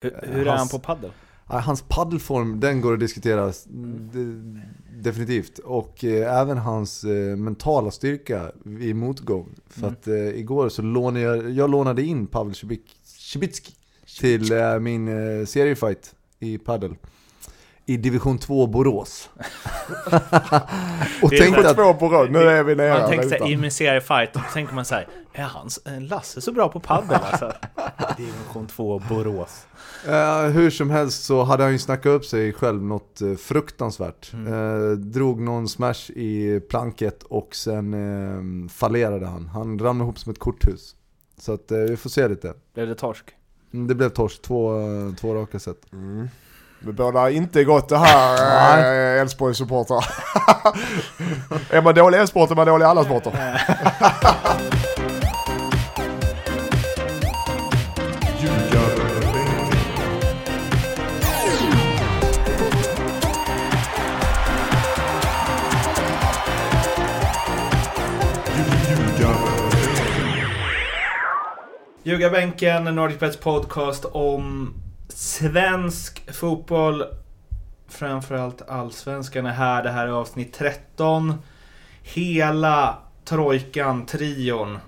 Hur, hur är Hans- han på paddel? Hans paddelform, den går att diskutera Mm. de, definitivt. Och eh, även hans eh, mentala styrka i motgång. För Mm. att eh, igår så lånade jag, jag lånade in Pavel Cibicki till eh, min eh, seriefight i paddel. I division 2 Borås. och tänkte att, Två rad, nu är vi nere Man och tänker såhär, i min seriefight, då tänker man såhär, är han, är Lasse så bra på paddel alltså? Division 2 Borås. eh, hur som helst så hade han ju snackat upp sig själv något eh, fruktansvärt. Mm. Eh, drog någon smash i planket och sen eh, fallerade han. Han ramlade ihop som ett korthus. Så att vi får se lite. Blev det torsk? Mm, Det blev torsk, två, två raka set. Mm. Det bådar inte gott det här, eh, Elfsborgs supportrar. är man dålig i en sport är man dålig i alla sporter. Ljugarbänken, NordicBets podcast om svensk fotboll. Framförallt allsvenskan är här. Det här är avsnitt 13. Hela trojkan, trion,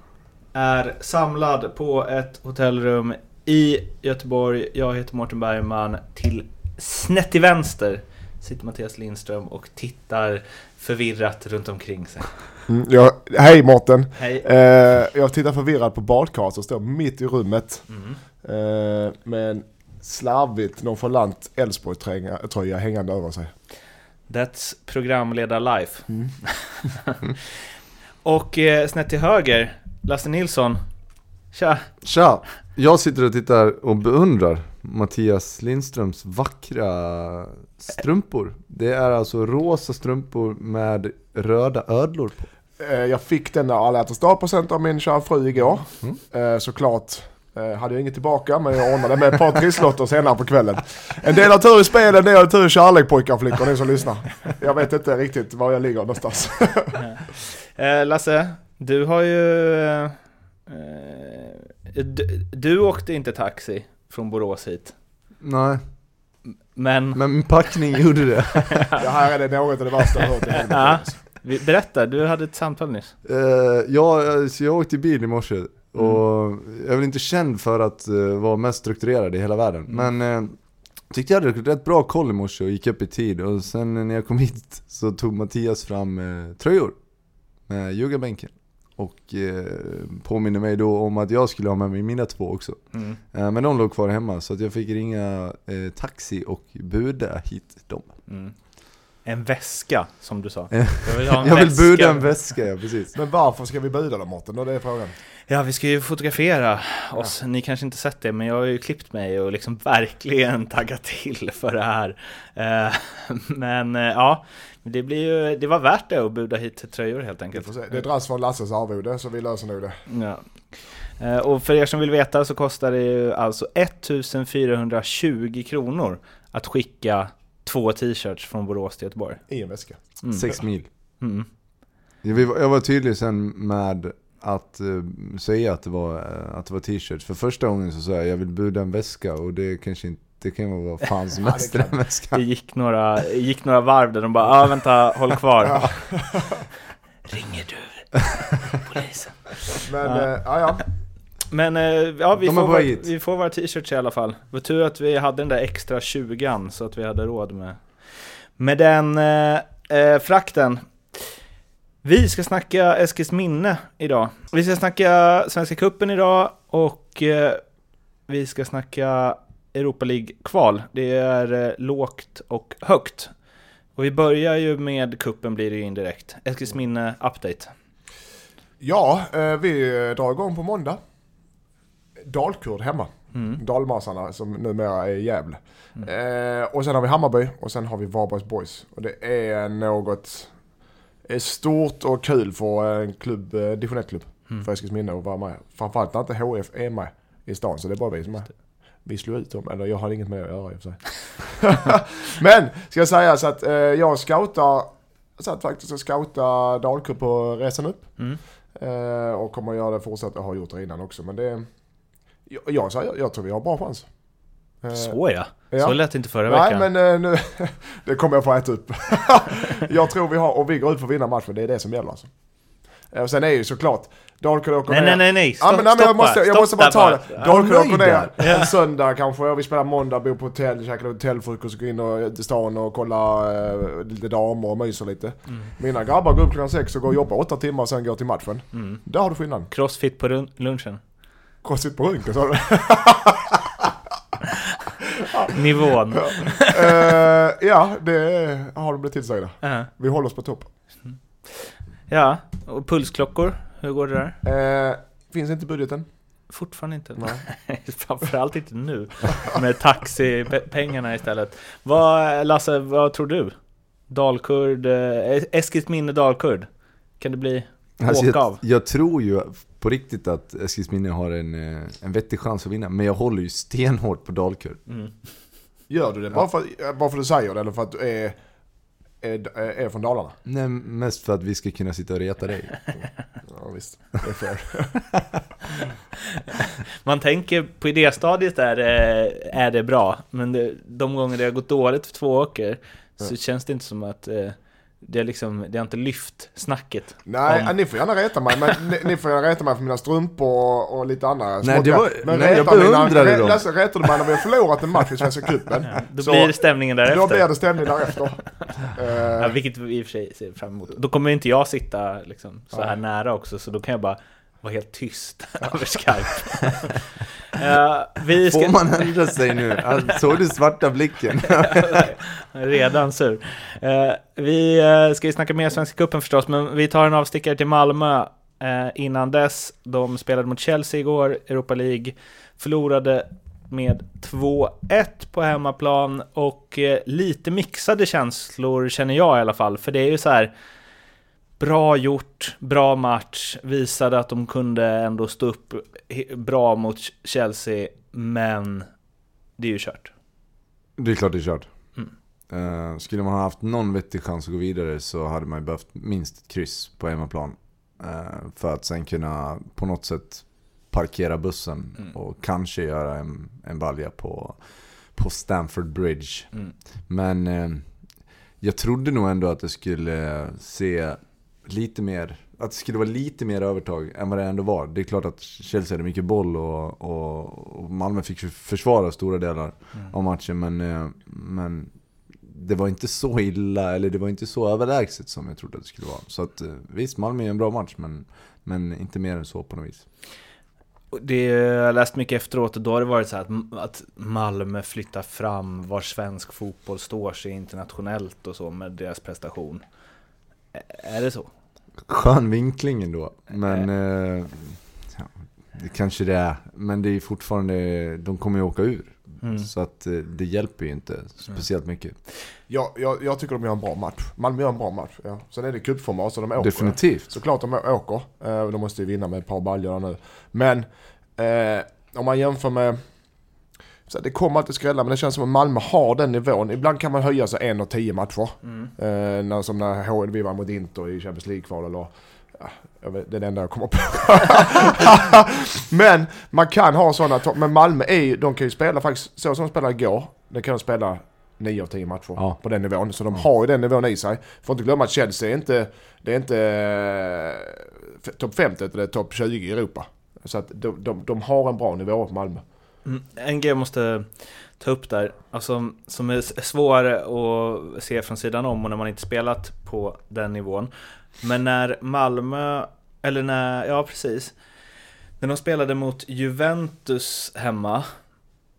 är samlad på ett hotellrum i Göteborg. Jag heter Mårten Bergman. Till snett till vänster sitter Mattias Lindström och tittar förvirrat runt omkring sig. Mm, ja, hej Mårten. Hej! Eh, jag tittar förvirrad på badkaret som står mitt i rummet. Mm. Eh, med en slarvigt nonchalant Elfsborg-tröja hängande över sig. That's programledar-life. Mm. Och eh, snett till höger, Lasse Nilsson. Tja! Tja! Jag sitter och tittar och beundrar Mattias Lindströms vackra strumpor. Det är alltså rosa strumpor med röda ödlor på. Eh, jag fick den alla hjärtans dag-present av min kära fru igår. Mm. Eh, såklart eh, hade jag inget tillbaka men jag ordnade med ett par trisslotter senare på kvällen. En del har tur i spel, en del har tur i kärlek pojkar och flickor, ni som lyssnar. Jag vet inte riktigt var jag ligger någonstans. Eh, Lasse, du har ju... Eh, du, du åkte inte taxi från Borås hit. Nej, Men, men min packning gjorde det. Det här är det något av det värsta jag har hört i Ja. berätta, du hade ett samtal nyss. Eh, ja, så jag åkte bil i morse och jag är väl inte känd för att eh, vara mest strukturerad i hela världen. Mm. Men eh, tyckte jag hade rätt bra koll i morse och gick upp i tid. Och sen när jag kom hit så tog Mattias fram eh, tröjor med ljugarbänken. Och eh, påminner mig då om att jag skulle ha med mig mina två också. Mm. Eh, men de låg kvar hemma så att jag fick ringa eh, taxi och buda hit dem. Mm. En väska, som du sa. Jag vill, ha en Jag vill väska. buda en väska, ja precis. Men varför ska vi buda då Mårten? Det är frågan. Ja, vi ska ju fotografera oss. Ni kanske inte sett det, men jag har ju klippt mig och liksom verkligen taggat till för det här. Eh, Men eh, ja, det, blir ju, det var värt det att buda hit tröjor helt enkelt. Det dras från Lasses arvode så vi löser nog det. Ja. Eh, Och för er som vill veta så kostar det ju alltså 1420 kronor att skicka två t-shirts från Borås till Göteborg. I en väska. Mm. Sex mil. Mm. Jag var- jag var tydlig sen med att eh, säga att det var, eh, att det var t-shirts. För första gången så sa jag jag vill buda en väska och det kanske inte det kan vara vad fan som Ja, det helst kan- den väskan. Det gick några, gick några varv där de bara ah, vänta, håll kvar. Ja. Ringer du polisen? Men Ja. ja, ja. ja. Men eh, ja, vi De får, våra, vi får våra t-shirts i alla fall. Det var tur att vi hade den där extra 20 så att vi hade råd med, med den eh, eh, frakten. Vi ska snacka Eskils minne idag. Vi ska snacka Svenska Cupen idag och eh, vi ska snacka Europa League-kval. Det är eh, lågt och högt. Och vi börjar ju med kuppen blir det ju indirekt. Eskils minne update. ja eh, vi drar igång på måndag. Dalkurd hemma. Mm. Dalmasarna som numera är i Gävle. Eh, och sen har vi Hammarby och sen har vi Varbergs Boys. Och det är något är stort och kul för en klubb, eh, division 1-klubb Mm. för Eskilsminne att vara med. Framförallt när inte HF är med i stan så det är bara vi som är. Vi slog ut dem, eller jag har inget med det att göra i och för sig. Men, ska jag säga så att eh, jag scoutar, jag satt faktiskt och scoutade Dalkurd på resan upp. Mm. Eh, och kommer att göra det fortsatt, jag har gjort det innan också. Men det, jag, jag, säger, jag tror vi har bra chans. Eh, Så ja. Ja. Så lät det inte förra Nej veckan. men eh, nu, det kommer jag få äta upp. jag tror vi har, och vi går ut för att vinna matchen, det är det som gäller alltså. Eh, Och sen är ju såklart, Dalkurd åker Nej, ner. nej, nej, nej. Ja, men, nej, men jag måste, jag måste bara ta det. Dalkurd åker ner en söndag kanske, och vi spelar måndag, bor på hotell, käkar hotellfrukost, går in och, till stan och kollar eh, lite damer och myser lite. Mm. Mina grabbar går upp klockan sex och går och jobbar åtta timmar och sen går till matchen. Mm. Där har du skillnaden. Crossfit på lunchen. Crossfit på runken sa du? Nivån. Eh, ja, det har de blivit tillsagda. Ja. Vi håller oss på topp. Ja, och pulsklockor. Hur går det där? Eh, finns inte budgeten. Fortfarande inte. Nej. Framförallt inte nu. Med taxipengarna istället. Vad, Lasse, vad tror du? Dalkurd, eh, Eskilsminne Dalkurd. Kan det bli Alltså, åka jag, av? jag tror ju på riktigt att Eskilsminne har en, eh, en vettig chans att vinna, men jag håller ju stenhårt på Dalkurd. Mm. Gör du det bara för, bara för att du säger det eller för att du är, är, är från Dalarna? Nej, mest för att vi ska kunna sitta och reta dig. Ja visst, det är fair. Man tänker på idéstadiet är, det- är det bra, men det, de gånger det har gått dåligt för två åker så Ja. känns det inte som att eh, det, är liksom, det har inte lyft snacket. Nej, Om- ni får gärna reta mig, men ni, ni får gärna reta mig för mina strumpor och, och lite andra Nej, det var- men nej, jag beundrade dem. Lasse, retar du mig när vi har förlorat en match i Svenska cupen, Ja, då Så- blir det stämningen därefter. då blir det stämning därefter. Ja, vilket vi i och för sig ser fram emot. Då kommer inte jag sitta liksom, så här Nej. nära också, så då kan jag bara vara helt tyst över Skype. Ja, vi ska... Får man ändra sig nu? Alltså, såg du svarta blicken? Redan sur. Eh, vi eh, ska ju snacka mer Svenska Cupen förstås, men vi tar en avstickare till Malmö. Innan dess, de spelade mot Chelsea igår, Europa League, förlorade med 2-1 på hemmaplan och lite mixade känslor känner jag i alla fall, för det är ju så här Bra gjort, bra match, visade att de kunde ändå stå upp bra mot Chelsea, men det är ju kört. Det är klart det är kört. Mm. Eh, skulle man ha haft någon vettig chans att gå vidare så hade man ju behövt minst ett kryss på hemmaplan. Uh, för att sen kunna på något sätt parkera bussen Mm. och kanske göra en, en balja på, på Stamford Bridge. Mm. Men eh, jag trodde nog ändå att det skulle se lite mer, att det skulle vara lite mer övertag än vad det ändå var. Det är klart att Chelsea hade mycket boll och, och, och Malmö fick försvara stora delar Mm. av matchen. Men, eh, men det var inte så illa, eller det var inte så överlägset som jag trodde att det skulle vara. Så att eh, visst, Malmö är en bra match, men, men inte mer än så på något vis. Det jag läst mycket efteråt och då har det varit så att, att Malmö flyttar fram var svensk fotboll står sig internationellt och så med deras prestation. Är det så? Skön vinkling ändå, men eh, ja, det kanske det är. Men det är fortfarande, de kommer ju åka ur. Mm. Så att eh, det hjälper ju inte speciellt mycket. jag, jag, jag tycker de gör en bra match. Malmö gör en bra match. Ja. Sen är det cupformat så de åker. Definitivt. Såklart de åker. Eh, De måste ju vinna med ett par baljor nu. Men eh, om man jämför med... Så det kommer alltid skrälla men det känns som att Malmö har den nivån. Ibland kan man höja sig en och tio matcher. Mm. Eh, när, som när H- vi var mot Inter i Champions League-kval eller... Ja, vet, det är det enda jag kommer på. men man kan ha sådana topp. Men Malmö är ju, de kan ju spela faktiskt så som de spelade igår. De kan spela 9 av 10 matcher Ja. på den nivån. Så de har ju den nivån i sig. Får inte glömma att Chelsea är inte, det är inte eh, topp 50 utan det är topp 20 i Europa. Så att de, de, de har en bra nivå på Malmö. Mm, en grej jag måste ta upp där, alltså, som är svårare svår att se från sidan om och när man inte spelat på den nivån. Men när Malmö, eller när, ja precis, när de spelade mot Juventus hemma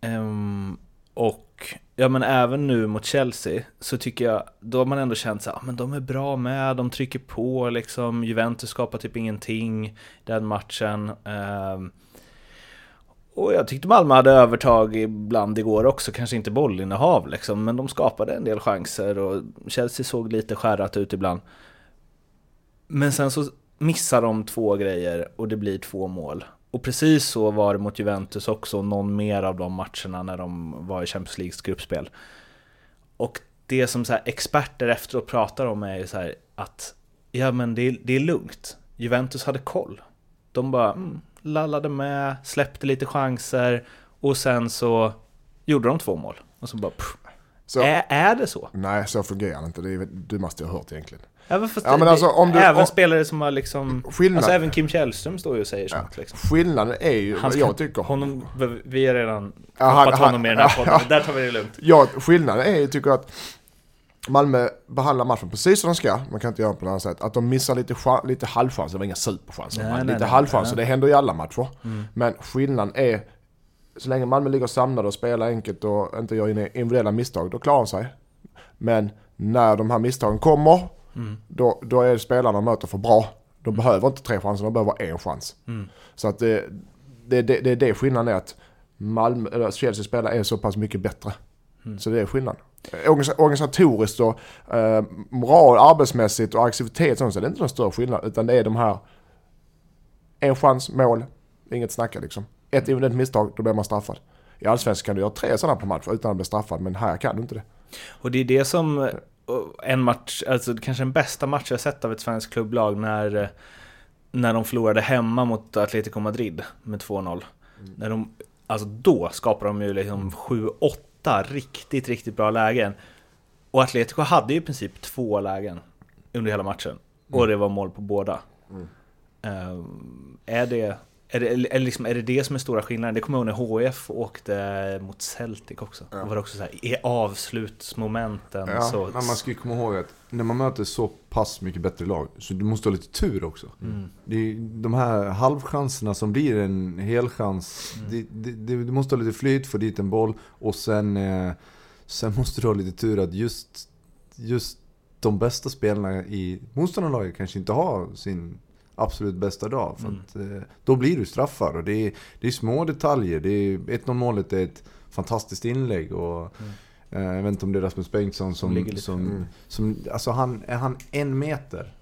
ehm, och ja men även nu mot Chelsea så tycker jag, då har man ändå känt såhär, ah, men de är bra med, de trycker på liksom, Juventus skapar typ ingenting den matchen. ehm, och jag tyckte Malmö hade övertag ibland igår också, kanske inte bollinnehav liksom, men de skapade en del chanser och Chelsea såg lite skärrat ut ibland. Men sen så missar de två grejer och det blir två mål. Och precis så var det mot Juventus också, någon mer av de matcherna när de var i Champions Leagues gruppspel. Och det som så här experter efteråt pratar om är ju så här att ja men det är, det är lugnt. Juventus hade koll. De bara mm, lallade med, släppte lite chanser och sen så gjorde de två mål. Och så bara... Pff. Så, Är, är det så? Nej, så fungerar det inte. Det är du måste ha hört egentligen. Ja, Ja, men alltså, om du- även om- spelare som har liksom... Skillnad, Alltså även Kim Källström står ju och säger sånt liksom. skillnaden är ju, Han vad jag tycker... Honom, vi har redan Ja, hoppat han- honom i den här podden, där tar vi det lugnt. Ja, skillnaden är ju, tycker jag, att Malmö behandlar matchen precis som de ska. Man kan inte göra på något annat sätt. Att de missar lite, lite halvchanser, det var inga superchanser. Nej, nej, lite nej, halvchanser, det händer i alla matcher. Mm. Men skillnaden är, så länge Malmö ligger samlade och spelar enkelt och inte gör individuella misstag, då klarar de sig. Men när de här misstagen kommer, Mm. då, då är spelarna de möter för bra. De behöver inte tre chanser, de behöver en chans. Mm. Så att det, det, det, det är det skillnaden är att Malmö, eller Chelsea spelare är så pass mycket bättre. Mm. Så det är skillnad. Organisa- Organisatoriskt och eh, moral, arbetsmässigt och aktivitet sånt, så är det inte någon större skillnad. Utan det är de här, en chans, mål, inget snacka liksom. Ett individuellt misstag, då blir man straffad. I Allsvenskan kan du göra tre sådana per match utan att bli straffad, men här kan du inte det. Och det är det som eh, en match, alltså kanske den bästa match jag sett av ett svenskt klubblag när, när de förlorade hemma mot Atletico Madrid med 2-0. När de, alltså då skapade de ju liksom 7-8 riktigt, riktigt bra lägen. Och Atletico hade ju i princip två lägen under hela matchen. Och det var mål på båda. Mm. Ehm, är, det, är, det, är, liksom, är det det som är stora skillnaden? Det kommer jag ihåg när HF åkte mot Celtic också. Ja. Då var det också så här, i avslutsmomenten Ja, så... Men man ska ju komma ihåg att när man möter så pass mycket bättre lag, så du måste ha lite tur också. Mm. Det de här halvchanserna som blir en helchans. Mm. Det, det, det, du måste ha lite flyt, få dit en boll och sen, eh, sen måste du ha lite tur att just, just de bästa spelarna i motståndarlaget kanske inte har sin absolut bästa dag. För Mm. att, eh, då blir du straffad och det är, det är små detaljer. Det är, 1-0 målet är ett fantastiskt inlägg och Mm. eh, jag vet inte om det är Rasmus Bengtsson Som som, ligger lite- som, Mm. som alltså han, är han en meter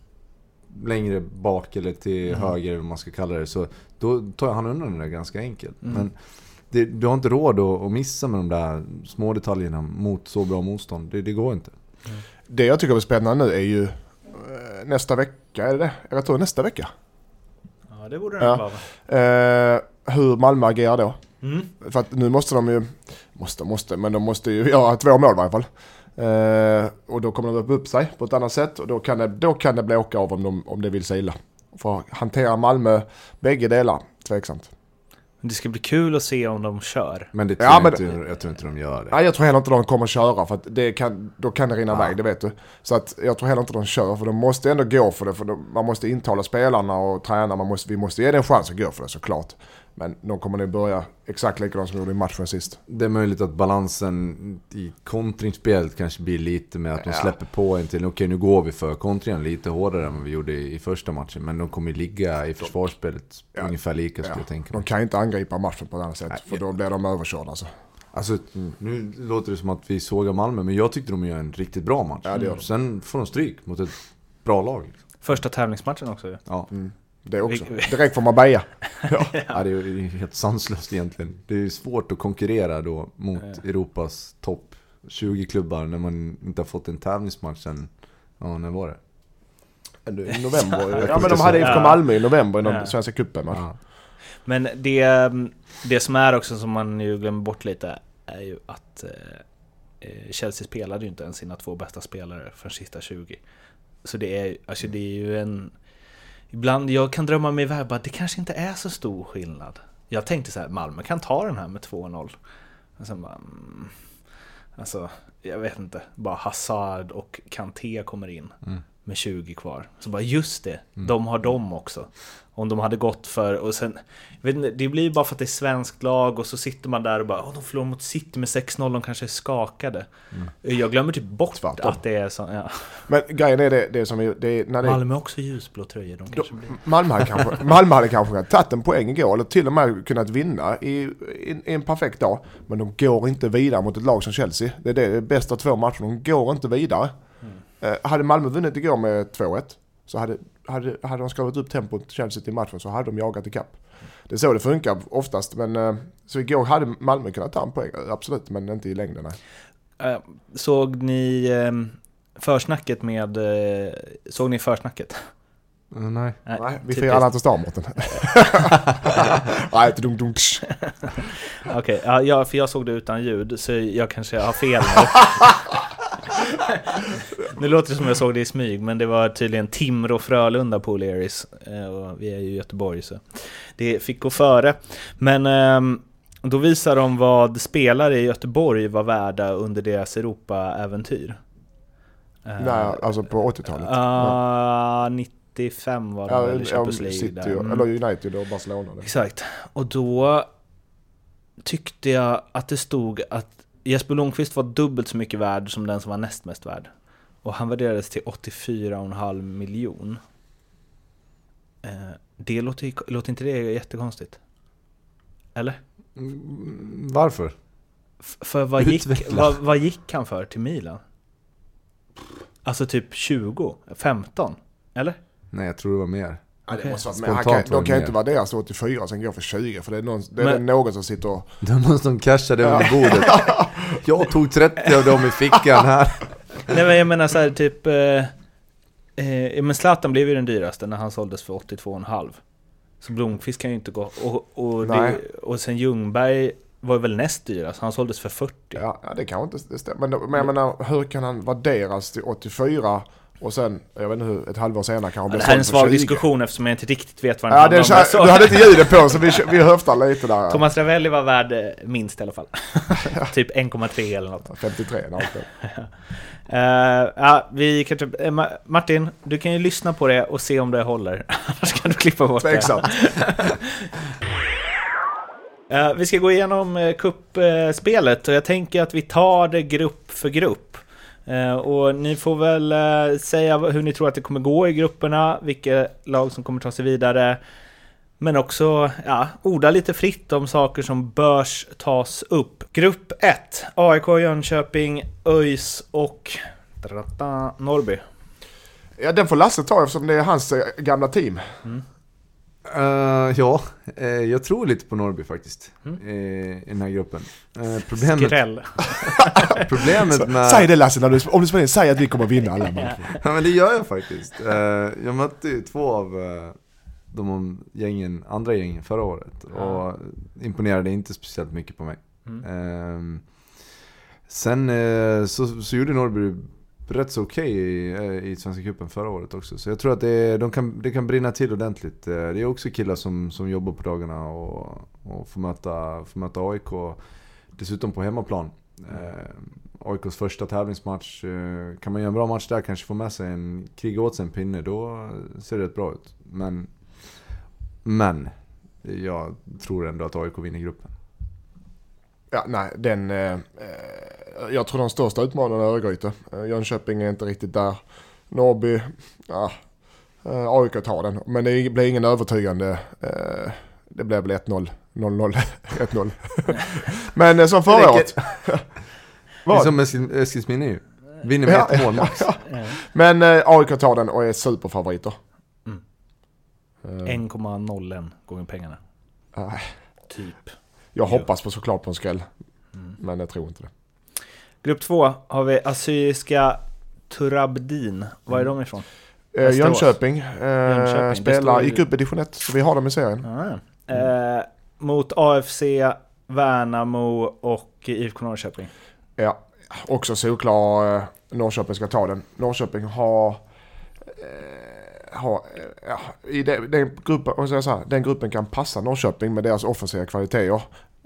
längre bak eller till Mm. höger eller vad man ska kalla det så då tar han undan den där ganska enkelt. Mm. Men det, du har inte råd att, att missa med de där små detaljerna mot så bra motstånd. Det, det går inte. Det jag tycker är spännande nu är ju eh, nästa vecka, är det det? Jag tror nästa vecka. Ja, det borde det Ja. vara. va? Eh, hur Malmö agerar då. Mm. För att nu måste de ju, måste, måste, men de måste ju göra två mål i varje fall. Eh, och då kommer de öppna upp sig på ett annat sätt och då kan det, då kan det bli åka av om, de, om det vill sig illa. För att hantera Malmö, bägge delar, tveksamt. Det ska bli kul att se om de kör. Men det tror Ja, jag, men- inte, jag tror inte de gör det. Nej, jag tror heller inte de kommer köra för att det kan, då kan det rinna Ja. iväg, det vet du. Så att jag tror heller inte de kör för de måste ändå gå för det. För de, man måste intala spelarna och tränarna, man måste, vi måste ge det en chans att gå för det såklart. Men de kommer nog börja exakt likadant som de gjorde i matchen sist. Det är möjligt att balansen i kontringsspelet kanske blir lite med att de Ja. släpper på en till. Okej, nu går vi för kontringen lite hårdare än vad vi gjorde i, i första matchen. Men de kommer ligga i försvarsspelet Ja. ungefär lika skulle Ja, jag tänka De mig. kan inte angripa matchen på ett annat sätt Nej, för då blir de överkörda alltså. Alltså, nu låter det som att vi sågar Malmö, men jag tyckte de gör en riktigt bra match. Ja, det gör de. Sen får de stryk mot ett bra lag. Liksom. Första tävlingsmatchen också ju. Ja. Mm. Det också. Direkt från Marbella. ja, det är ju helt sanslöst egentligen. Det är ju svårt att konkurrera då mot Ja. Europas topp 20 klubbar när man inte har fått en tävlingsmatch sen, ja när var det? I november. Ja men de hade. IFK Ja. Malmö i november i någon Ja. Svenska cupen. Ja. Men det, det som är också som man ju glömmer bort lite är ju att eh, eh, Chelsea spelade ju inte ens sina två bästa spelare för sista 20. Så det är, alltså det är ju en... Ibland, jag kan drömma mig iväg bara, det kanske inte är så stor skillnad. Jag tänkte så här, Malmö kan ta den här med 2-0. Och sen bara... Mm, alltså, jag vet inte. Bara Hazard och Kanté kommer in Mm med 20 kvar. Så bara, just det, Mm. de har dem också. Om de hade gått för, och sen, inte, det blir ju bara för att det är svenskt lag och så sitter man där och bara, Åh, de förlorar mot City med 6-0, de kanske är skakade. Mm. Jag glömmer typ bort Tvärtom. att det är så, ja. Men grejen är det, det som är, det är, när det är Malmö har också ljusblå tröjor, de kanske blir... Malmö hade kanske, Malmö hade kanske tagit en poäng igår eller till och med kunnat vinna i, i, i en perfekt dag. Men de går inte vidare mot ett lag som Chelsea. Det är det, det bästa två matcherna. De går inte vidare. Eh, hade Malmö vunnit igår med 2-1 så hade, hade, hade de skrivit upp tempot Chelsea till matchen så hade de jagat ikapp. Det är så det funkar oftast. Men, eh, så igår hade Malmö kunnat ta en poäng, absolut, men inte i längden. Nej. Eh, Såg ni eh, försnacket med... eh, Såg ni försnacket? Eh, nej. Nej, vi firar alla inte star Mårten. Nej, inte dum dum. Okej, ja, ja, för jag såg det utan ljud, så jag kanske har fel nu. nu låter det som jag såg det i smyg, men det var tydligen Timrå Frölunda på O'Learys. Eh, Och vi är ju i Göteborg, så det fick gå före. Men ehm, då visar de vad spelare i Göteborg var värda under deras Europa-äventyr. Eh, Nej, alltså på 80-talet. ah, 95 var det Ja, väl, Champions League City, där. och- Mm. eller United och Barcelona. Exakt. Och då tyckte jag att det stod att Jesper Blomqvist var dubbelt så mycket värd som den som var näst mest värd. Och han värderades till 84,5 miljon. Eh, det låter, låter inte det jättekonstigt? Eller? Varför? F- för vad gick, vad, vad gick han för till Milan? Alltså typ 20? 15? Eller? Nej, jag tror det var mer. Ja, det måste vara, men han Spontant kan, var de det kan ju inte värderas till 84 och sen gå för 20 för det är någon, det är Men- någon som sitter och... Då måste de casha det under bordet. Jag tog 30 av dem i fickan här. Nej men jag menar så här typ... Eh, eh, men Zlatan blev ju den dyraste när han såldes för 82,5. Så Blomqvist kan ju inte gå... Och, och, det, och sen Ljungberg var väl näst dyrast, han såldes för 40. Ja, ja det kanske inte det stämmer. Men, men jag menar, hur kan han värderas till 84 och sen, jag vet inte hur, ett halvår senare kan han Ja, det här är en svag 20? diskussion eftersom jag inte riktigt vet vad den Ja, handlar om. så- du hade inte ljudet på så vi, vi höftar lite där. ja. Thomas Ravelli var värd eh, minst i alla fall. typ 1,3 eller något. 53, nej, okej. Eh, ja, vi kanske, eh, Ma- Martin, du kan ju lyssna på det och se om det håller. Annars kan du klippa bort det. Tveksamt. Eh, vi ska gå igenom uh, kuppspelet och jag tänker att vi tar det grupp för grupp. Eh, och ni får väl eh, säga hur ni tror att det kommer gå i grupperna, vilka lag som kommer ta sig vidare. Men också ja, orda lite fritt om saker som börs tas upp. Grupp 1. AIK, Jönköping, ÖIS och Norrby. Ja, den får Lasse ta eftersom det är hans eh, gamla team. Eh, ja, eh, jag tror lite på Norrby faktiskt. Mm. eh, I den här gruppen. Problemet, Skräll. problemet med... Säg det Lasse, när du, om du spelar in, säg att vi kommer vinna alla matcher. Ja men det gör jag faktiskt. Jag mötte ju två av de gängen, andra gängen förra året och imponerade inte speciellt mycket på mig. Mm. Eh, sen så, så gjorde Norrby rätt så okej i, eh, i Svenska cupen förra året också. Så jag tror att det, de kan, det kan brinna till ordentligt. Eh, det är också killar som, som jobbar på dagarna och, och får, möta, får möta AIK. Dessutom på hemmaplan. Eh, AIKs första tävlingsmatch. Eh, kan man göra en bra match där, kanske få med sig en, kriga åt sig en pinne, då ser det rätt bra ut. Men, men jag tror ändå att AIK vinner gruppen. Ja, nej, den... Eh, eh, jag tror de största utmanarna är Örgryte. Eh, Jönköping är inte riktigt där. Norrby, ja, eh, AIK tar den. Men det blir ingen övertygande. Eh, det blev väl 1-0, 0-0, 1-0. Men eh, som förra året. Det är Vad? som Eskil- Eskilsminne ju. Vinner med Ja, ett mål max. Eh, Men eh, AIK tar den och är superfavoriter. Mm. Eh, 1,01 gånger pengarna. nej. Typ. Jag hoppas på såklart på en skräll. Mm. Men jag tror inte det. Grupp 2 har vi Assyriska Turabdin. Var är de ifrån? Eh. Jönköping, eh, Jönköping, spelar, gick upp i division 1 så vi har dem i serien. Ah, ja. eh, mot AFC, Värnamo och IFK Norrköping. Ja, också solklar eh, Norrköping ska ta den. Norrköping har... Eh, har eh, ja, i den, den, gruppen, så här, den gruppen kan passa Norrköping med deras offensiva kvaliteter.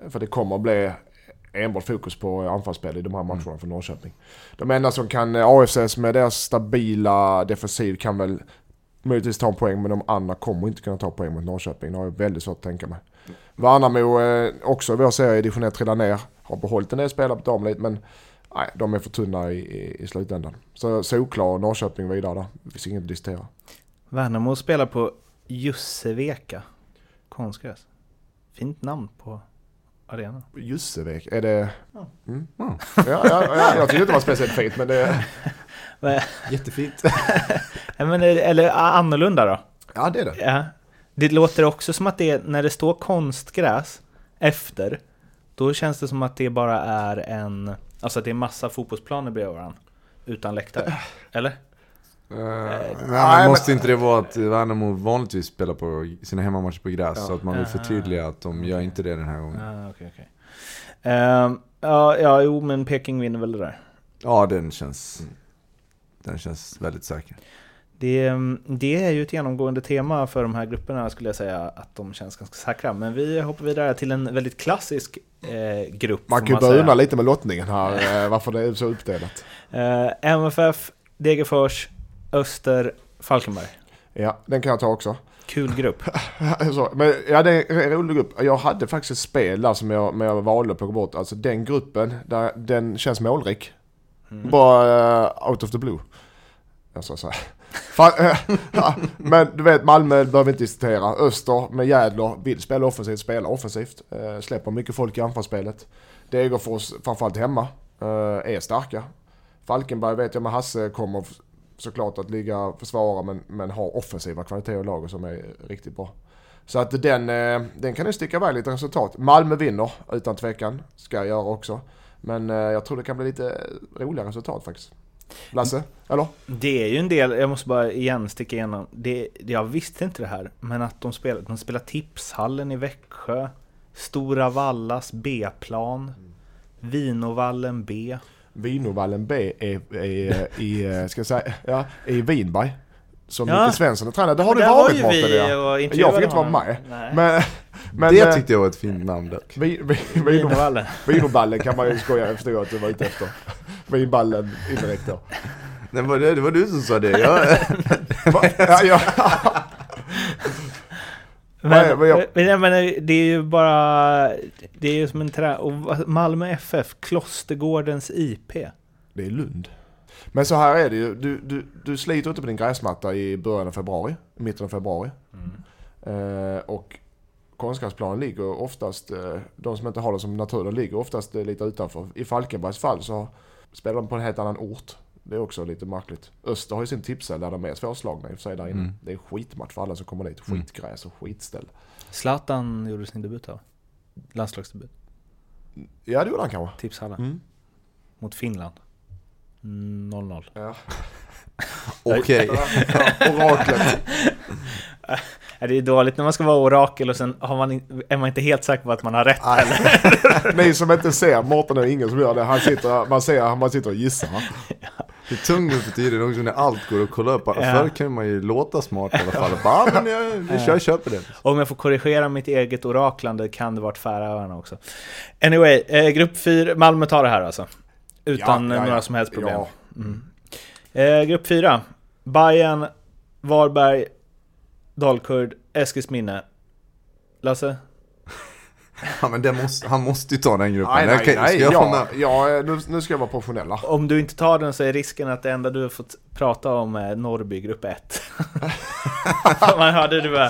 För det kommer att bli enbart fokus på anfallsspel i de här matcherna för Norrköping. De enda som kan, eh, AFCs med deras stabila defensiv kan väl möjligtvis ta en poäng men de andra kommer inte kunna ta poäng mot Norrköping. Det har jag väldigt svårt att tänka mig. Värnamo eh, också också vår serie i division 1 trillar ner. Har behållit en del spelare på damlite men nej, de är för tunna i, i, i slutändan. Så solklar Norrköping vidare där. Det finns inget att diskutera. Värnamo spelar på Jusseveka. Konstgräs. Fint namn på arenan. Jussevek, är det... Ja. Mm. Ja. Ja, ja, ja, jag tyckte inte det var speciellt fint men det... Jättefint. Ja, men, det- eller annorlunda då? Ja det är det. Ja. Det låter också som att det, när det står konstgräs efter, då känns det som att det bara är en, alltså att det är massa fotbollsplaner bredvid varandra. Utan läktare. Eller? Uh, nej, nej, måste men- inte det vara att Värnamo vanligtvis spelar på sina hemmamatcher på gräs? Ja. Så att man vill förtydliga att de gör inte det den här gången. Ah, okej, okej. Ehm, ja, ja, jo, men Peking vinner väl det där. Ja, den känns... Den känns väldigt säker. Det, det är ju ett genomgående tema för de här grupperna skulle jag säga, att de känns ganska säkra. Men vi hoppar vidare till en väldigt klassisk eh, grupp. Man kan ju börja undra lite med lottningen här, eh, varför det är så uppdelat. Eh, MFF, Degerfors, Öster, Falkenberg. Ja, den kan jag ta också. Kul grupp. Så, men ja, det är en rolig grupp. Jag hade faktiskt ett spel där som jag, men jag valde att plocka bort. Alltså den gruppen, där, den känns målrik. Mm. Bara eh, out of the blue. Jag sa så här. Fan, eh, ja, men du vet Malmö behöver vi inte diskutera. Öster med Jädler vill spela offensivt, spela offensivt. Eh, släpper mycket folk i anfallsspelet. Degerfors framförallt hemma eh, är starka. Falkenberg vet jag med Hasse kommer såklart att ligga och försvara men, men har offensiva kvaliteter i laget som är riktigt bra. Så att den, eh, den kan ju sticka iväg lite resultat. Malmö vinner utan tvekan, ska jag göra också. Men eh, jag tror det kan bli lite roliga resultat faktiskt. Lasse, eller? Det är ju en del, jag måste bara igen sticka igenom. Det, jag visste inte det här, men att de spelar, de spelar Tipshallen i Växjö, Stora Vallas B-plan, Vinovallen B. Vinovallen B är, är i, eh, ska jag säga, ja, i Vinberg. Som Ja. Micke Svensson är tränare. Det har du varit var ju Mårten. vi ja. och Jag fick inte vara med. Nej. Men, men det eh, tyckte jag var ett fint namn dock. vi, vi, vino, Vinovallen. Vinoballen kan man ju skoja, jag förstod att du var ute efter. Vinballen indirekt då. Det var, det, det var du som sa det. Jag? Ja, ja. Nej, Men, men jag- men, jag menar, det är ju bara... Det är ju som en trä... Och Malmö FF, Klostergårdens IP. Det är Lund. Men så här är det ju, du, du, du sliter inte på din gräsmatta i början av februari, i mitten av februari. Eh, och konstgräsplanen ligger oftast, eh, de som inte har det som natur, de ligger oftast eh, lite utanför. I Falkenbergs fall så spelar de på en helt annan ort. Det är också lite märkligt. Öster har ju sin tipsel där de är svårslagna i och för sig där inne. Mm. Det är skitmatch för alla som kommer dit. Mm. Skitgräs och skitställ. Zlatan gjorde sin debut här. Landslagsdebut. Ja det gjorde han kanske. Tipshallen. Mm. Mot Finland. Mm, 0-0. Ja. Okej. Oraklet. Ja, Det är dåligt när man ska vara orakel och sen har man, in- är man inte helt säker på att man har rätt heller. Ni som inte ser, Mårten är ingen som gör det. Han sitter, man ser, man sitter och gissar. Det är tungt nu för tiden också när allt går att kolla upp. Ja. Förr kunde man ju låta smart i alla fall. Bara, men jag, jag, jag köper det. Om jag får korrigera mitt eget oraklande kan det vara Färöarna också. Anyway, eh, grupp 4, Malmö tar det här alltså. Utan Ja, ja, några som helst problem. Mm. Eh, grupp 4, Bayern, Varberg, Dalkurd, Eskilsminne. Lasse? Ja, men det måste, han måste ju ta den gruppen. Nej, nej, kan- nej. ska jag få Ja, ja, nu, nu ska jag vara professionella. Om du inte tar den så är risken att det enda du har fått prata om är Norrby, grupp 1. man hörde du bara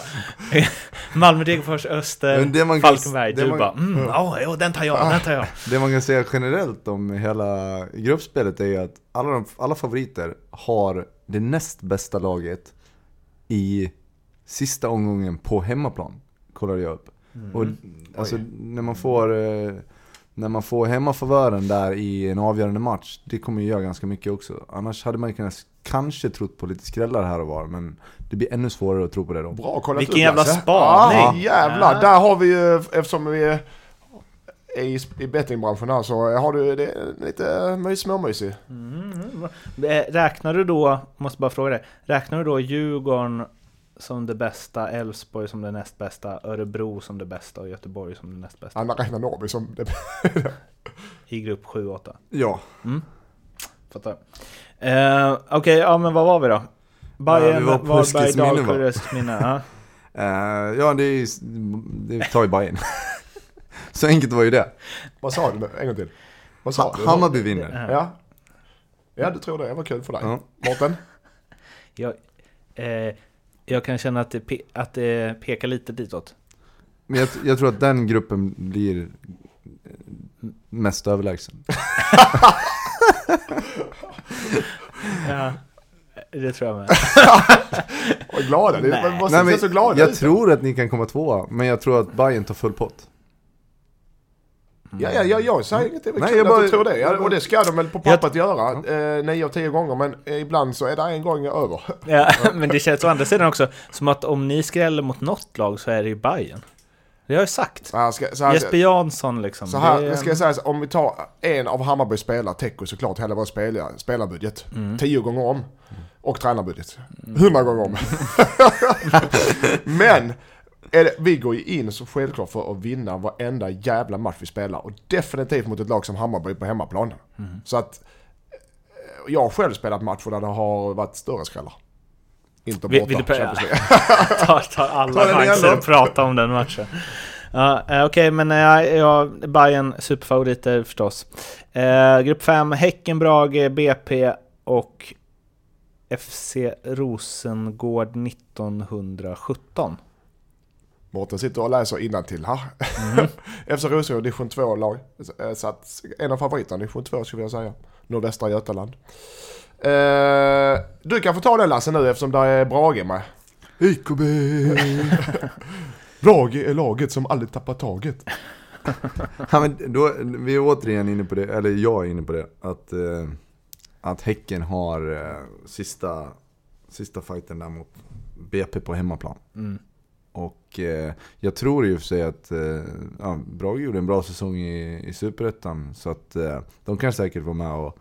Malmö, Degerfors, Öster, det man kan- Falkenberg. det Du man- bara mm, ja, jo, den tar jag, den tar jag. Det man kan säga generellt om hela gruppspelet är ju att alla, de, alla favoriter har det näst bästa laget i sista omgången på hemmaplan. Kollade jag upp. Och alltså när man får eh, när man får hemmafavören där i en avgörande match, det kommer ju göra ganska mycket också. Annars hade man kunnat kanske trott på lite skrällar här och var, men det blir ännu svårare att tro på det då. Bra kollat Vilken upp, jävla spaning. Ah, jävlar, Ja. där har vi ju, eftersom vi är i, i bettingbranschen här så har du det lite mys, småmysig. Mm. Eh, Räknar du då, måste bara fråga dig, räknar du då Djurgården som det bästa, Elfsborg som det näst bästa, Örebro som det bästa och Göteborg som det näst bästa? Anna räknar Norrby som det. I grupp 7-8. Ja. Mm. Fattar. Eh, Okej, ja men vad var vi då? Bayern, vi var Varberg? Dalkurd, Eskilsminne. Ja. Eh, ja, det, är, det tar ju Bajen. Så enkelt var ju det. Vad sa du? En gång till. Vad sa Ha, du? Hammarby vinner. Ja. Ja, du tror det. Det var kul för dig. Ja. Mårten? Jag, eh, jag kan känna att det, pe- att det pekar lite ditåt. Men jag, jag tror att den gruppen blir mest överlägsen. Ja, det tror jag med. Vad glada ni Nej. Man måste Nej, se men så glada jag ut. tror att ni kan komma tvåa, men jag tror att Bayern tar full pott. Ja, ja, ja, jag säger inget. Det är väl Nej, kul jag att bara- du tror det. Ja, och det ska de väl på pappret göra. Eh, nio av tio gånger. Men eh, ibland så är det en gång över. Ja, men det känns å andra sidan också som att om ni skräller mot något lag så är det ju Bayern. Det har jag sagt. Så här, ska, så här, Jesper Jansson liksom. så här det, ska jag säga, så, om vi tar en av Hammarbys spelare, Tecco såklart, hela vår spelare, spelarbudget. Tio gånger om. Och tränarbudget. Hundra gånger om. Men det, vi går ju in så självklart för att vinna varenda jävla match vi spelar. Och definitivt mot ett lag som Hammarby på hemmaplan. Så att eh, jag har själv spelat matcher där det har varit större skrällar. Inte Vill- borta. vill alla Ta den igen chanser att prata om den matchen. Ja, eh, Okej, men uh, ja, Bayern superfavoriter förstås. Eh, grupp 5, Häcken, Brage, BP och FC Rosengård 1917. Mårten sitter och läser till här. Mm. FC Rosengård division 2-lag. Eh, Så att en av favoriterna division 2 skulle jag säga. Nordvästra Götaland. Eh, du kan få ta den Lasse nu eftersom det är Brage med. IKB! Brage är laget som aldrig tappar taget. Ja, men då, vi är återigen inne på det, eller jag är inne på det, att, eh, att Häcken har eh, sista, sista fighten där mot BP på hemmaplan. Mm. Och eh, jag tror i och för sig att eh, ja, Brage gjorde en bra säsong i, i Superettan. Så att eh, de kan säkert vara med och,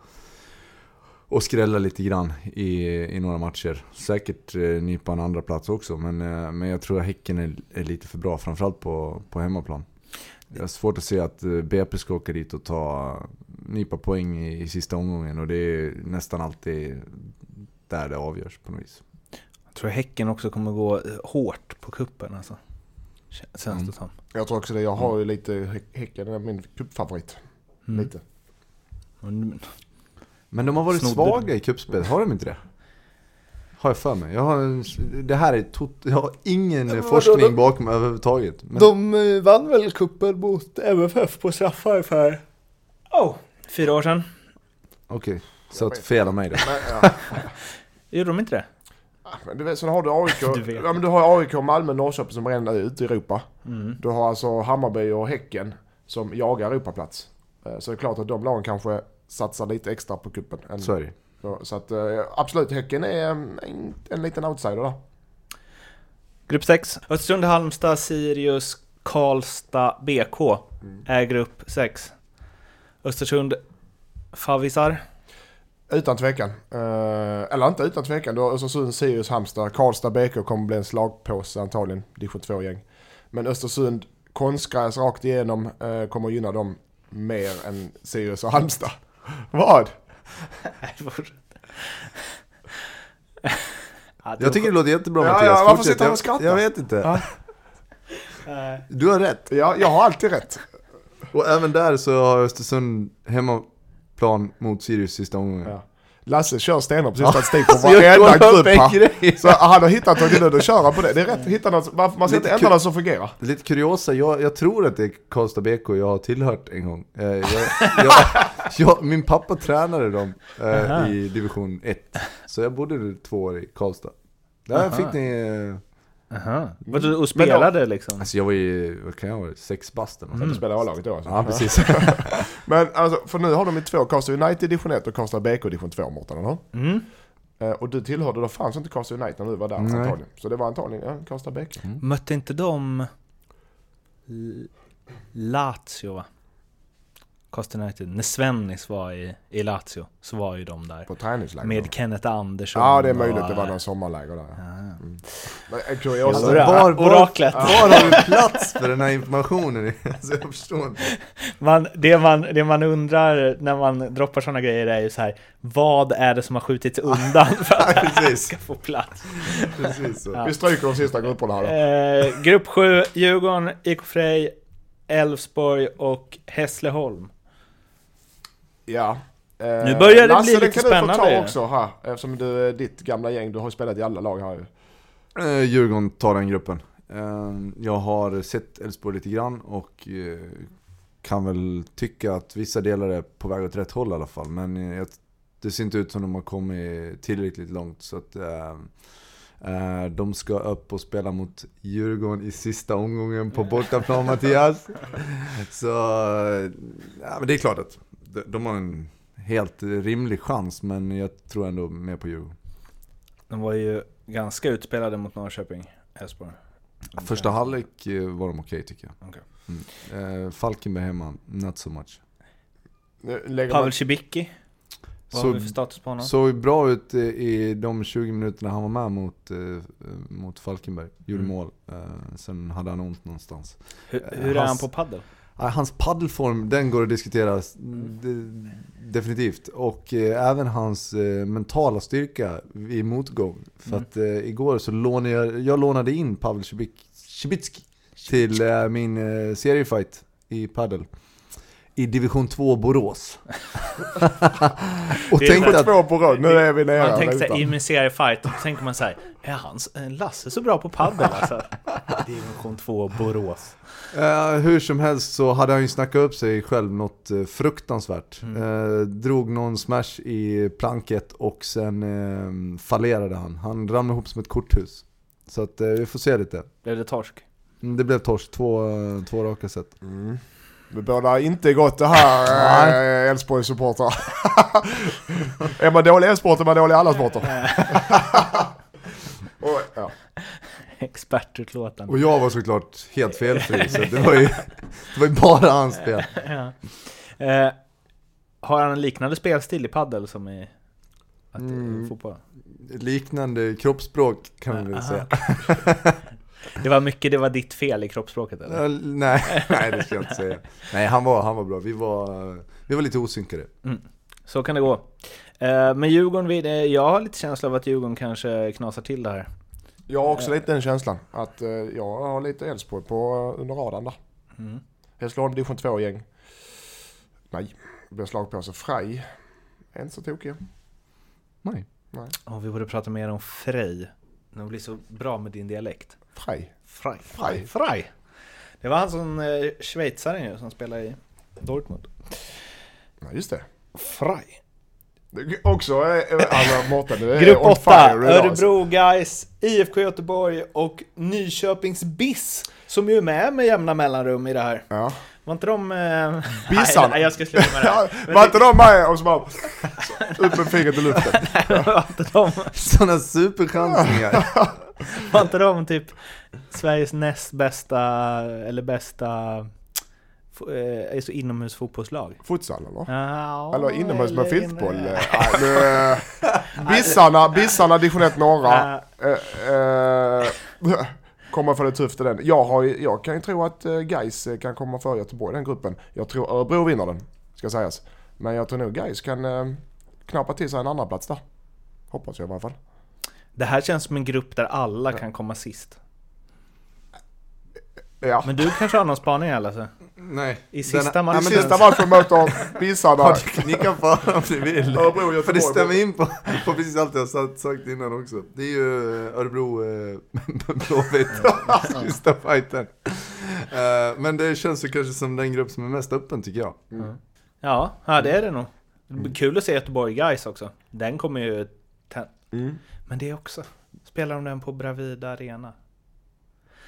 och skrälla lite grann i, i några matcher. Säkert eh, nypa en andra plats också, men, eh, men jag tror att Häcken är, är lite för bra, framförallt på, på hemmaplan. Jag har svårt att se att eh, BP ska åka dit och ta nypa poäng i, i sista omgången och det är nästan alltid där det avgörs på något vis. Jag tror Häcken också kommer gå eh, hårt på kuppen alltså. Känns Mm. det som. Jag tror också det. Jag har ju lite Hä- Häcken, är min cupfavorit. Mm. Lite. Mm. Men de har varit Snodde. svaga i cupspelet, har de inte det? Har jag för mig. Jag har, en- det här är tot, jag har ingen vadå, forskning de- bakom överhuvudtaget. Men, De eh, vann väl kuppen mot MFF på straffar för... Oh, fyra år sedan. Okej, så att fel av mig då. Ja. Gjorde de inte det? Men du vet, sen har du AIK. Du ja, men du har AIK, Malmö, Norrköping som redan är ute i Europa. Mm. Du har alltså Hammarby och Häcken som jagar Europaplats. Eh, Så det är klart att de lagen kanske satsar lite extra på kuppen. än- Så är det. Så, att eh, absolut, Häcken är en, en, en liten outsider där. Grupp 6. Östersund, Halmstad, Sirius, Karlstad, BK är grupp 6. Östersund, Favvisar. Utan tvekan. Eh, eller inte utan tvekan. Du har Östersund, Sirius, Halmstad. Karlstad, BK kommer bli en slagpåse antagligen. Division 2-gäng. Men Östersund, konstgräs rakt igenom eh, kommer gynna dem mer än Sirius och Halmstad. Vad? Jag tycker det låter jättebra Ja, Mattias, ja, varför Fortsätt. sitter han och jag, skrattar? jag vet inte. Du har rätt. Ja, jag har alltid rätt. Och även där så har Östersund hemmaplan mot Sirius sista omgången. Ja. Lasse kör stenhårt på sin statistik på varenda grupp. Så han har hittat något nu, då kör han på det. Det är rätt, hitta något, man man ska Lite inte ändra något som fungerar. Lite kuriosa, jag, jag tror att det är Karlstad BK jag har tillhört en gång. Eh, jag, jag, min pappa tränade dem eh, i division 1. Så jag bodde två år i Karlstad. Där Aha. fick ni... Eh, Aha. Vadå, och spelade liksom? alltså jag var ju, vad kan jag vara, sex bast eller sånt. du spelar A-laget då alltså? Ja precis. Men alltså, för nu har de ju två, Karlstad United division 1 och Karlstad BK division 2 Mårten, eller hur? Mm. Eh, Och du tillhörde, då fanns inte Karlstad United när du var där Nej. antagligen. Så det var antagligen ja, Karlstad BK. Mötte inte de L- Lazio va? Costa United. När Svennis var i, i Lazio så var ju de där. På träningsläger. Med Kenneth Andersson. Ja det är möjligt, och, det var eh, någon sommarläger där. ja. Men en kuriosa. Alltså, Ora- var- var- Oraklet. Var har du plats för den här informationen? Alltså, jag förstår inte. Man, det, man, det man undrar när man droppar sådana grejer är ju så här. Vad är det som har skjutits undan för att det här ska få plats? Precis så. Ja. Vi stryker de sista grupperna här då. Eh, grupp 7, Djurgården, IK Frej, Elfsborg och Hässleholm. Ja. Eh, Nu börjar det Lasse, bli den lite kan du få ta spännande. också här. Eftersom du är ditt gamla gäng, du har ju spelat i alla lag här ju. Eh, Djurgården tar den gruppen. Eh, jag har sett Elfsborg lite grann och eh, kan väl tycka att vissa delar är på väg åt rätt håll i alla fall. Men eh, jag, det ser inte ut som de har kommit tillräckligt långt. Så att, eh, Eh, De ska upp och spela mot Djurgården i sista omgången på bortaplan Mattias. Så, eh, ja men det är klart att de- de har en helt rimlig chans, men jag tror ändå mer på Djurgården. De var ju ganska utspelade mot Norrköping, Elfsborg. Första halvlek eh, var de okej tycker jag. Okej. Mm. Eh, Falkenberg hemma, not so much. Lägger Pavel Cibicki, vad har vi för Så, status på honom? såg bra ut eh, i de 20 minuterna han var med mot, eh, mot Falkenberg. Gjorde Mm. mål. Sen hade han ont någonstans. Hur, hur är han hans- på paddel? Hans paddelform, den går att diskutera de, definitivt. Och eh, även hans eh, mentala styrka i motgång. För Mm. att eh, igår så lånade jag, jag lånade in Pavel Cibic- Cibicki till eh, min eh, seriefight i paddel. I division 2 Borås. och Det är tänkte att, två på rad, nu är vi nere Man lutar. såhär, i min seriefight, då tänker man såhär, är hans, är Lasse så bra på paddel alltså? Division 2 Borås. eh, hur som helst så hade han ju snackat upp sig själv något eh, fruktansvärt. Mm. Eh, drog någon smash i planket och sen eh, fallerade han. Han ramlade ihop som ett korthus. Så att vi får se lite. Blev det torsk? Mm, Det blev torsk, två, två raka set. Mm. Det bådar inte gott det här, eh, Elfsborgs supportrar. är man dålig i en sport är man dålig i alla sporter. Och, ja. Expertutlåtande. Och jag var såklart helt felfri, så det var ju, det var ju bara hans fel. Ja. Eh, har han en liknande spelstil i paddel som i att, Mm. fotboll? Liknande kroppsspråk kan man väl säga. Det var mycket, det var ditt fel i kroppsspråket eller? Eh, Nej, nej, det ska jag inte säga. Nej, han var, han var bra. Vi var, vi var lite osynkade. Så kan det gå. Eh, men Djurgården, eh, jag har lite känsla av att Djurgården kanske knasar till det här. Jag har också lite den känslan att eh, jag har lite Elfsborg på eh, under radarn där. Mm. Hässleholm division 2-gäng. Nej, det blir slag på sig. Frej är inte så tokig. Nej. Nej. Oh, vi borde prata mer om Frej. Det blir så bra med din dialekt. Frej. Frej. Frej. Frej. Det var han som eh, schweizaren ju, som spelade i Dortmund. Ja, just det. Det- Också, eh, eh, Mårten, du är Grupp on 8, fire idag, alltså. Örebro Guys, IFK Göteborg och Nyköpings BIS som ju är med med jämna mellanrum i det här. Ja. Var inte de... Eh... Bissarna. Nej, jag ska sluta med det här. var inte de med och så bara upp med fingret i luften? var, inte de, Sådana superchansningar. var inte de typ Sveriges näst bästa, eller bästa, eh, alltså inomhusfotbollslag? Futsal eller? Ja, Eller inomhus med eller filtboll? inne- eh, nej, nu, eh, Bissarna, Bissarna division 1 norra. Ja, Eh, eh, få det tufft i den. Jag, har, jag kan ju tro att uh, Gais kan komma för Göteborg i den gruppen. Jag tror Örebro vinner den, ska sägas. Men jag tror nog Gais kan uh, knappa till sig en annan plats där. Hoppas jag i alla fall. Det här känns som en grupp där alla kan komma sist. Ja. Men du kanske har någon spaning eller? Nej. I sista Den- matchen. I sista matchen möter Bissarna. Ja, ni kan få om ni vill. Örebro För det stämmer in på, på precis allt jag sagt, sagt innan också. Det är ju eh, Örebro eh, Blåvitt, sista fighten. Eh, men det känns ju kanske som den grupp som är mest öppen tycker jag. Ja, ja, det är det nog. Blir kul att se Göteborg Guys också. Den kommer ju... Mm. Men det är också... Spelar de den på Bravida Arena?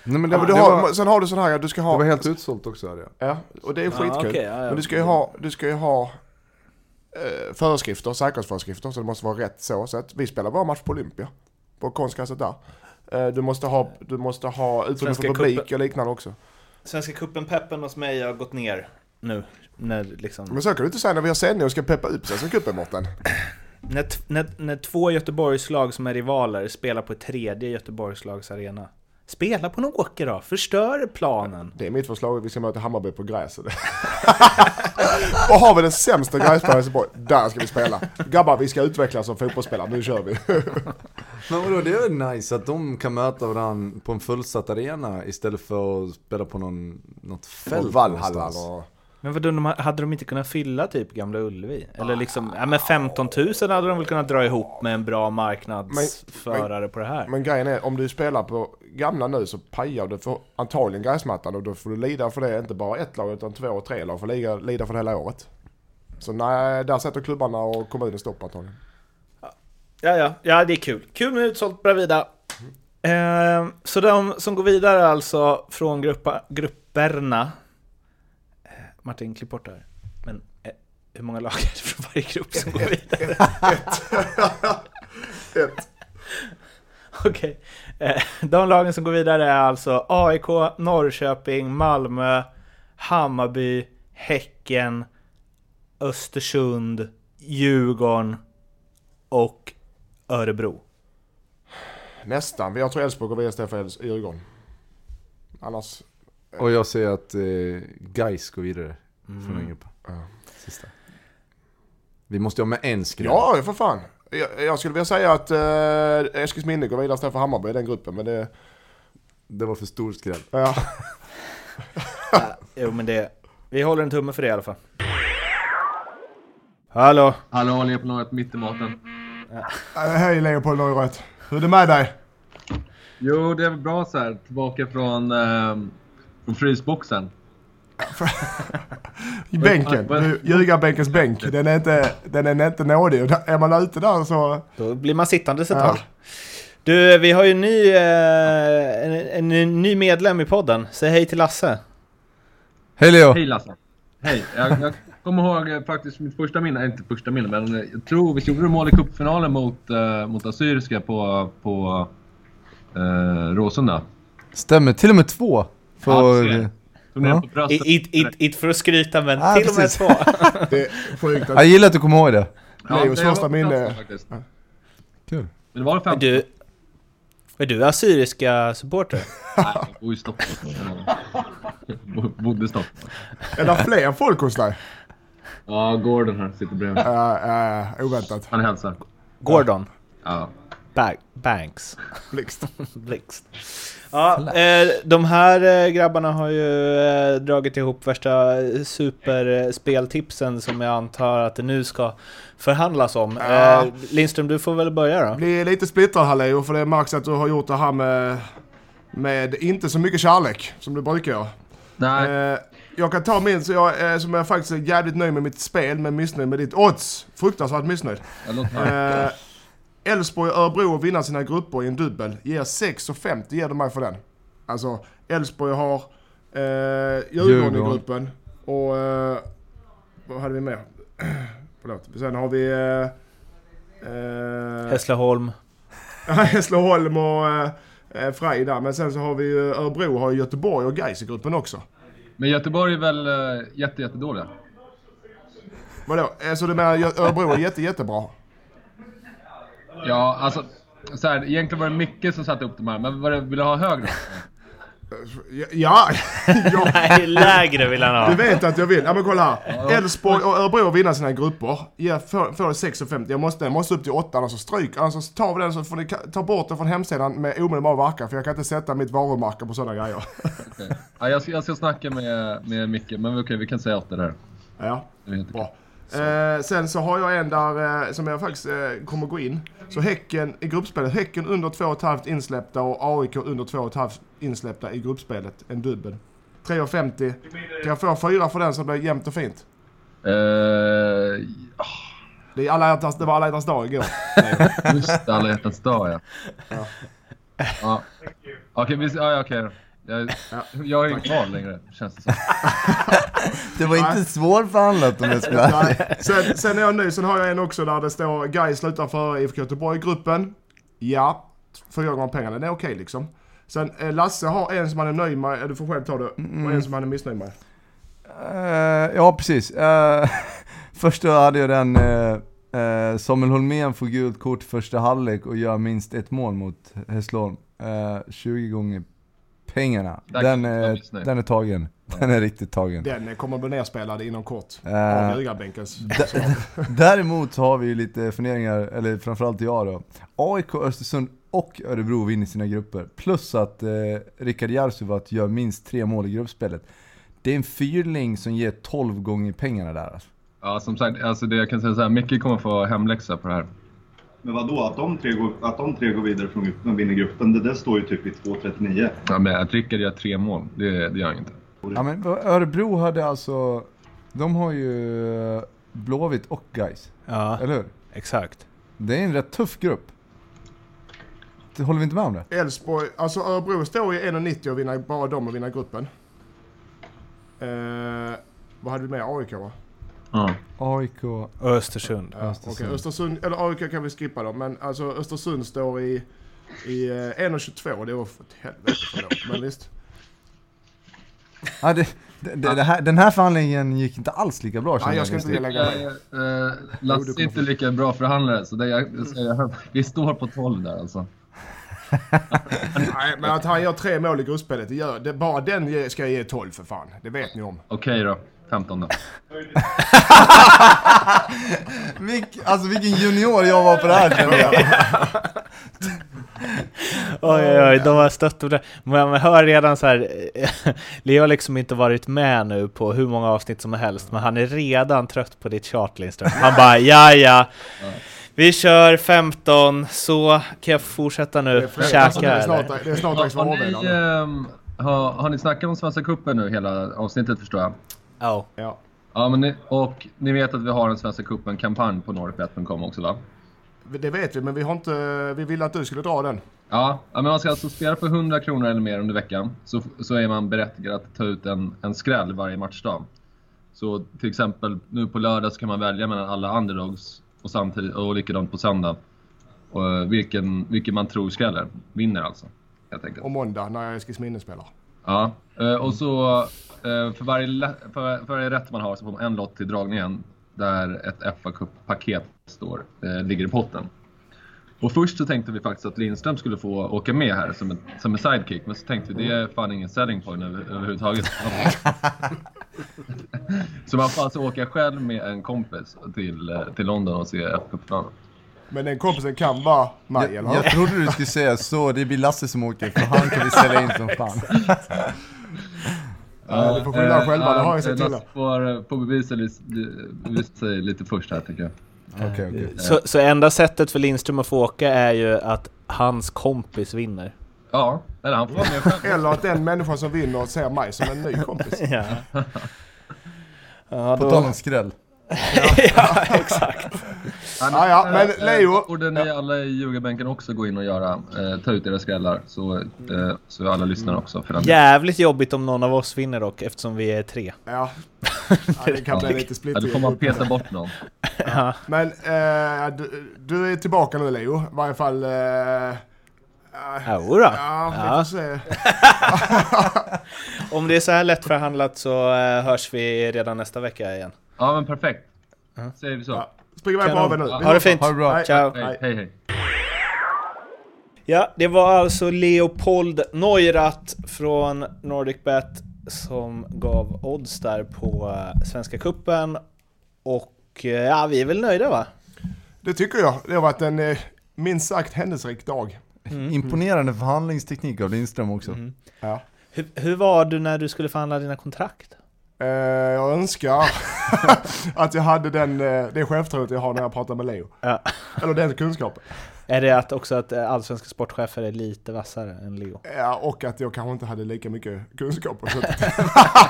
Nej, men Ja, det, men du det, har, var, sen har du sån här, du ska det ha... var helt utsålt också hörde jag. Ja, och det är skitkul. Ja, okej, ja, ja. Men du ska ju ha, du ska ju ha eh, föreskrifter, säkerhetsföreskrifter, så det måste vara rätt så. Så att vi spelar vår match på Olympia, på konstgräset där. Eh, du måste ha, du måste ha utrymme för publik cupen. och liknande också. Svenska cupen-peppen hos mig har gått ner nu. När, liksom, Men så kan du inte säga när vi har sändning och ska peppa upp Svenska cupen Mårten. när, när, när två Göteborgslag som är rivaler spelar på ett tredje Göteborgslags arena. Spela på en åker då, förstör planen. Det är mitt förslag, vi ska möta Hammarby på gräset. och har vi den sämsta gräsplanen i Göteborg, där ska vi spela. Grabbar, vi ska utvecklas som fotbollsspelare, nu kör vi. Men vadå, det är väl nice att de kan möta varandra på en fullsatt arena istället för att spela på någon, något fält Och Valhalla. Men vadå, de, hade de inte kunnat fylla typ Gamla Ullevi? Eller liksom, ja men 15 000 hade de väl kunnat dra ihop med en bra marknadsförare på det här? Men grejen är, om du spelar på gamla nu så pajar du för antagligen gräsmattan och då får du lida för det, inte bara ett lag utan två och tre lag får lida, lida för det hela året. Så nej, där sätter klubbarna och kommunen stopp antagligen. Ja, ja, ja det är kul. Kul med utsålt Bravida. Eh, så de som går vidare alltså från gruppa, grupperna. Martin, klipp bort det här. Men eh, hur många lag är det från varje grupp som går vidare? Ett. Okej. Eh, de lagen som går vidare är alltså AIK, Norrköping, Malmö, Hammarby, Häcken, Östersund, Djurgården och Örebro. Nästan. Jag tror Elfsborg går vidare istället för Djurgården. Annars... Och jag säger att eh, Gais går vidare från den gruppen. Ja. Sista. Vi måste ha med en skräll. Ja, för fan. Jag, jag skulle vilja säga att uh, Eskilsminne går vidare istället för Hammarby i den gruppen, men det... Det var för stor skräll. Ja. Ja, jo men det... Vi håller en tumme för det i alla fall. Hallå! Hallå, Leopold mitt i maten. Äh, Hej Leopold Neureth. Hur är det med dig? Jo, det är bra så här. Tillbaka från, ehm, från frysboxen. I bänken. Ljugarbänkens bänk. Den är inte, den är inte nådig. Är man ute där så... Då blir man sittandes ett Ja. tag. Du, vi har ju en ny, eh, en, en ny medlem i podden. Säg hej till Lasse. Hej Leo! Hej Lasse! Hej! Jag, jag kommer ihåg eh, faktiskt mitt första minne, inte första minne, men eh, jag tror vi gjorde mål i cupfinalen mot, uh, mot Assyriska på, på uh, Råsunda. Stämmer, till och med två. Ja, För, Ja. Inte för att skryta, men Ah, till och med precis. två. Det är sjukt att... jag gillar att du kommer ihåg det. Leos det var första minne. Kul. Men det var det Är fem. du, är du assyriska supporter? Nej, jag bor i Stockholm. Bo- Bodde i Stockholm. Är det fler folk hos dig? Ja, Gordon här sitter bredvid. Uh, uh, oväntat. Han hälsar. Gordon? Ja. Ba- Banks? Blixt. Blixt. Ja, eh, de här eh, grabbarna har ju eh, dragit ihop värsta superspeltipsen som jag antar att det nu ska förhandlas om. Ja. Eh, Lindström, du får väl börja då? Blir lite splittrad här Leo, för det märks att du har gjort det här med, med inte så mycket kärlek som du brukar göra. Nej, Eh, jag kan ta min så jag, eh, som jag faktiskt är jävligt nöjd med mitt spel, men missnöjd med ditt odds. Fruktansvärt missnöjd. jag låter höra. Eh, Elfsborg och Örebro att vinna sina grupper i en dubbel. Ger 6,50 ger de mig för den. Alltså, Elfsborg har eh, Djurgården i gruppen. Och... Eh, vad hade vi mer? Förlåt. Sen har vi... Eh, eh, Hässleholm. Hässleholm och eh, eh, Frej där. Men sen så har vi ju Örebro har Göteborg och Gais i gruppen också. Men Göteborg är väl uh, jätte, jättedåliga? Vadå? Eh, så du menar Örebro är jätte, jättebra? Ja, alltså. Så här, egentligen var det Micke som satte upp de här, men vad det, vill du ha högre? Ja, ja, ja. Nej, lägre vill han Du ha. vet att jag vill. Ja men kolla här. Elfsborg och Örebro vinner sina grupper. Ger, får, får 6,50. Jag måste, jag måste upp till 8 annars så stryk. Annars så tar vi den så får ni ta bort den från hemsidan med omedelbar verkan. För jag kan inte sätta mitt varumärke på sådana grejer. Okej. Ja, jag, ska, jag ska snacka med, med Micke, men okej, vi kan säga åt det där. ja, Det bra. Eh, sen så har jag en där eh, som jag faktiskt eh, kommer gå in. Så Häcken i gruppspelet. Häcken under 2,5 insläppta och AIK under 2,5 insläppta i gruppspelet. En dubbel. 3,50. Kan jag få fyra för den så blir det jämnt och fint? Eh, Det, är alla hjärtans, det var alla hjärtans dag igår. just det, alla hjärtans dag ja. Ja. Okej, vi, ja, ja, då. Jag, jag är inte kvar längre, känns det som. Det var inte svårförhandlat om jag ska ärlig. Nej. Sen, sen är jag ny, sen har jag en också där det står Gais slutar för IFK Göteborg i gruppen. Ja, fyra gånger pengarna, det är okej liksom. Sen eh, Lasse har en som han är nöjd med, eh, du får själv ta det, och en som han är missnöjd med. Eh, ja, precis. Uh, första hade jag den, uh, Samuel Holmén får gult kort första halvlek och gör minst ett mål mot Hässleholm. Uh, 20 gånger pengarna. Den den är tagen. Den är riktigt tagen. Den kommer bli nerspelad inom kort. Eh, Av Ljugarbänkens. Däremot har vi ju lite funderingar, eller framförallt jag då. AIK, Östersund och Örebro vinner sina grupper. Plus att eh, Rickard Järsuvat gör minst tre mål i gruppspelet. Det är en fyrling som ger 12 gånger pengarna där alltså. Ja, som sagt, alltså det jag kan säga så här, Micke kommer få hemläxa på det här. Men vadå, att de tre går, att de tre går vidare från gruppen och vinner gruppen, det där står ju typ i 2.39. Ja, men att Rickard gör tre mål, det, det gör han inte. Ja men Örebro hade alltså, de har ju eh, Blåvitt och Gais, Ja, eller hur? exakt. Det är en rätt tuff grupp. håller vi inte med om det? Elfsborg, alltså Örebro står i 1,90 och vinner, bara de och vinner gruppen. Eh, vad hade vi med? AIK va? Ja. AIK, Östersund. Ja, Östersund. Okej, Östersund, eller AIK kan vi skippa då, men alltså Östersund står i, i eh, 1,22. Det var för helvete för lågt, men visst. Ja, det, det, det, här, den här förhandlingen gick inte alls lika bra Nej, jag ska inte lägga mig. Eh, Lasse är inte lika bra förhandlare, så det jag, jag, vi står på 12 där alltså. Nej, men att han gör tre mål i gruppspelet, det gör, det, bara den ska jag ge 12 för fan. Det vet ni om. Okej då, 15 då. Vilk, alltså vilken junior jag var på det här kände jag. Oj, oj, oj, de har stött upp det. Men man hör redan så här, Leo har liksom inte varit med nu på hur många avsnitt som helst, men han är redan trött på ditt tjat Lindström. Han bara, ja ja, vi kör 15, så kan jag fortsätta nu, främst, alltså, det käka är snart, eller? det är snart dags för Har ni, ehm, har, har ni snackat om Svenska Cupen nu hela avsnittet förstår jag? Ja. Ja. Ja, men ni, och ni vet att vi har en Svenska Cupen-kampanj på norrpet.com också va? Det vet vi, men vi har inte... Vi ville att du skulle dra den. Ja, ja, men man ska alltså spela för 100 kronor eller mer under veckan. Så, så är man berättigad att ta ut en, en skräll varje matchdag. Så till exempel nu på lördag så kan man välja mellan alla underdogs och, samtidigt, och likadant på söndag. Och eh, vilken, vilken man tror skräller. Vinner alltså. Helt enkelt. Och måndag, när Eskilsminne spelar. Ja, eh, och så för varje, för, för varje rätt man har så får man en lott till dragningen där ett fa Cup-paket står, eh, ligger i potten. Och först så tänkte vi faktiskt att Lindström skulle få åka med här som en, som en sidekick, men så tänkte vi det är fan ingen selling point över, överhuvudtaget. så man får alltså åka själv med en kompis till, eh, till London och se fa Cup-finalen. Men den kompisen kan vara Jag, eller jag trodde du skulle säga så, det blir Lasse som åker för han kan vi sälja in som fan. Ja, du får skylla Eh, själva, det har jag eh, sett till. Får, får bevisa, lite- bevisa sig lite först här tycker jag. Okej, okej. Så, så enda sättet för Lindström att få åka är ju att hans kompis vinner. Ja, eller han får vara med själv. Eller att den människan som vinner ser mig som en ny kompis. Ja. Ja, På tal om skräll. ja, exakt. Ja, ja, men Eh, Leo- Borde ni alla i ljugarbänken också gå in och göra, eh, ta ut era skrällar så, eh, så alla lyssnar också. För den. Jävligt jobbigt om någon av oss vinner dock, eftersom vi är tre. Ja. ja det kan bli lite Ja, då får man peta bort någon. Ja. Men eh, du, du är tillbaka nu Leo, i varje fall. Eh, eh, Jodå. ja, vi Ja. får se. Om det är så här lätt förhandlat så eh, hörs vi redan nästa vecka igen. Ja men perfekt. Säger vi så. Ja. Spring iväg på haven nu. Ha det fint. Ha det bra. Hej. Ciao. Hej, hej, hej. Ja, det var alltså Leopold Neurath från NordicBet som gav odds där på eh, Svenska Kuppen Och eh, ja, vi är väl nöjda va? Det tycker jag. Det har varit en eh, minst sagt händelserik dag. Imponerande förhandlingsteknik av Lindström också. Mm. Ja. Hur, hur var du när du skulle förhandla dina kontrakt? Eh, jag önskar att jag hade den, eh, det självförtroendet jag har när jag pratar med Leo. Ja. Eller den kunskapen. Är det att också att eh, allsvenska sportchefer är lite vassare än Leo? Ja, och att jag kanske inte hade lika mycket kunskap.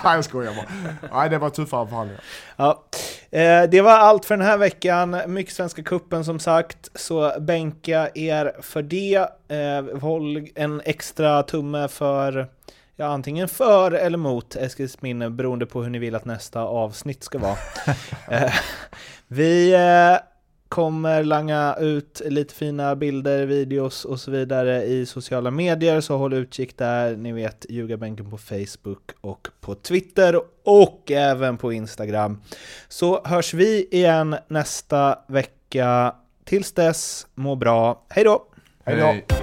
Nej, jag skojar bara. Nej, det var tuffare förhandlingar. Ja, det var allt för den här veckan. Mycket Svenska Kuppen som sagt, så bänka er för det. Håll en extra tumme för, ja antingen för eller mot Eskilsminne beroende på hur ni vill att nästa avsnitt ska vara. eh, vi eh, kommer langa ut lite fina bilder, videos och så vidare i sociala medier, så håll utkik där. Ni vet, Ljugarbänken på Facebook och på Twitter och även på Instagram. Så hörs vi igen nästa vecka. Tills dess, må bra. Hej då! Hej då.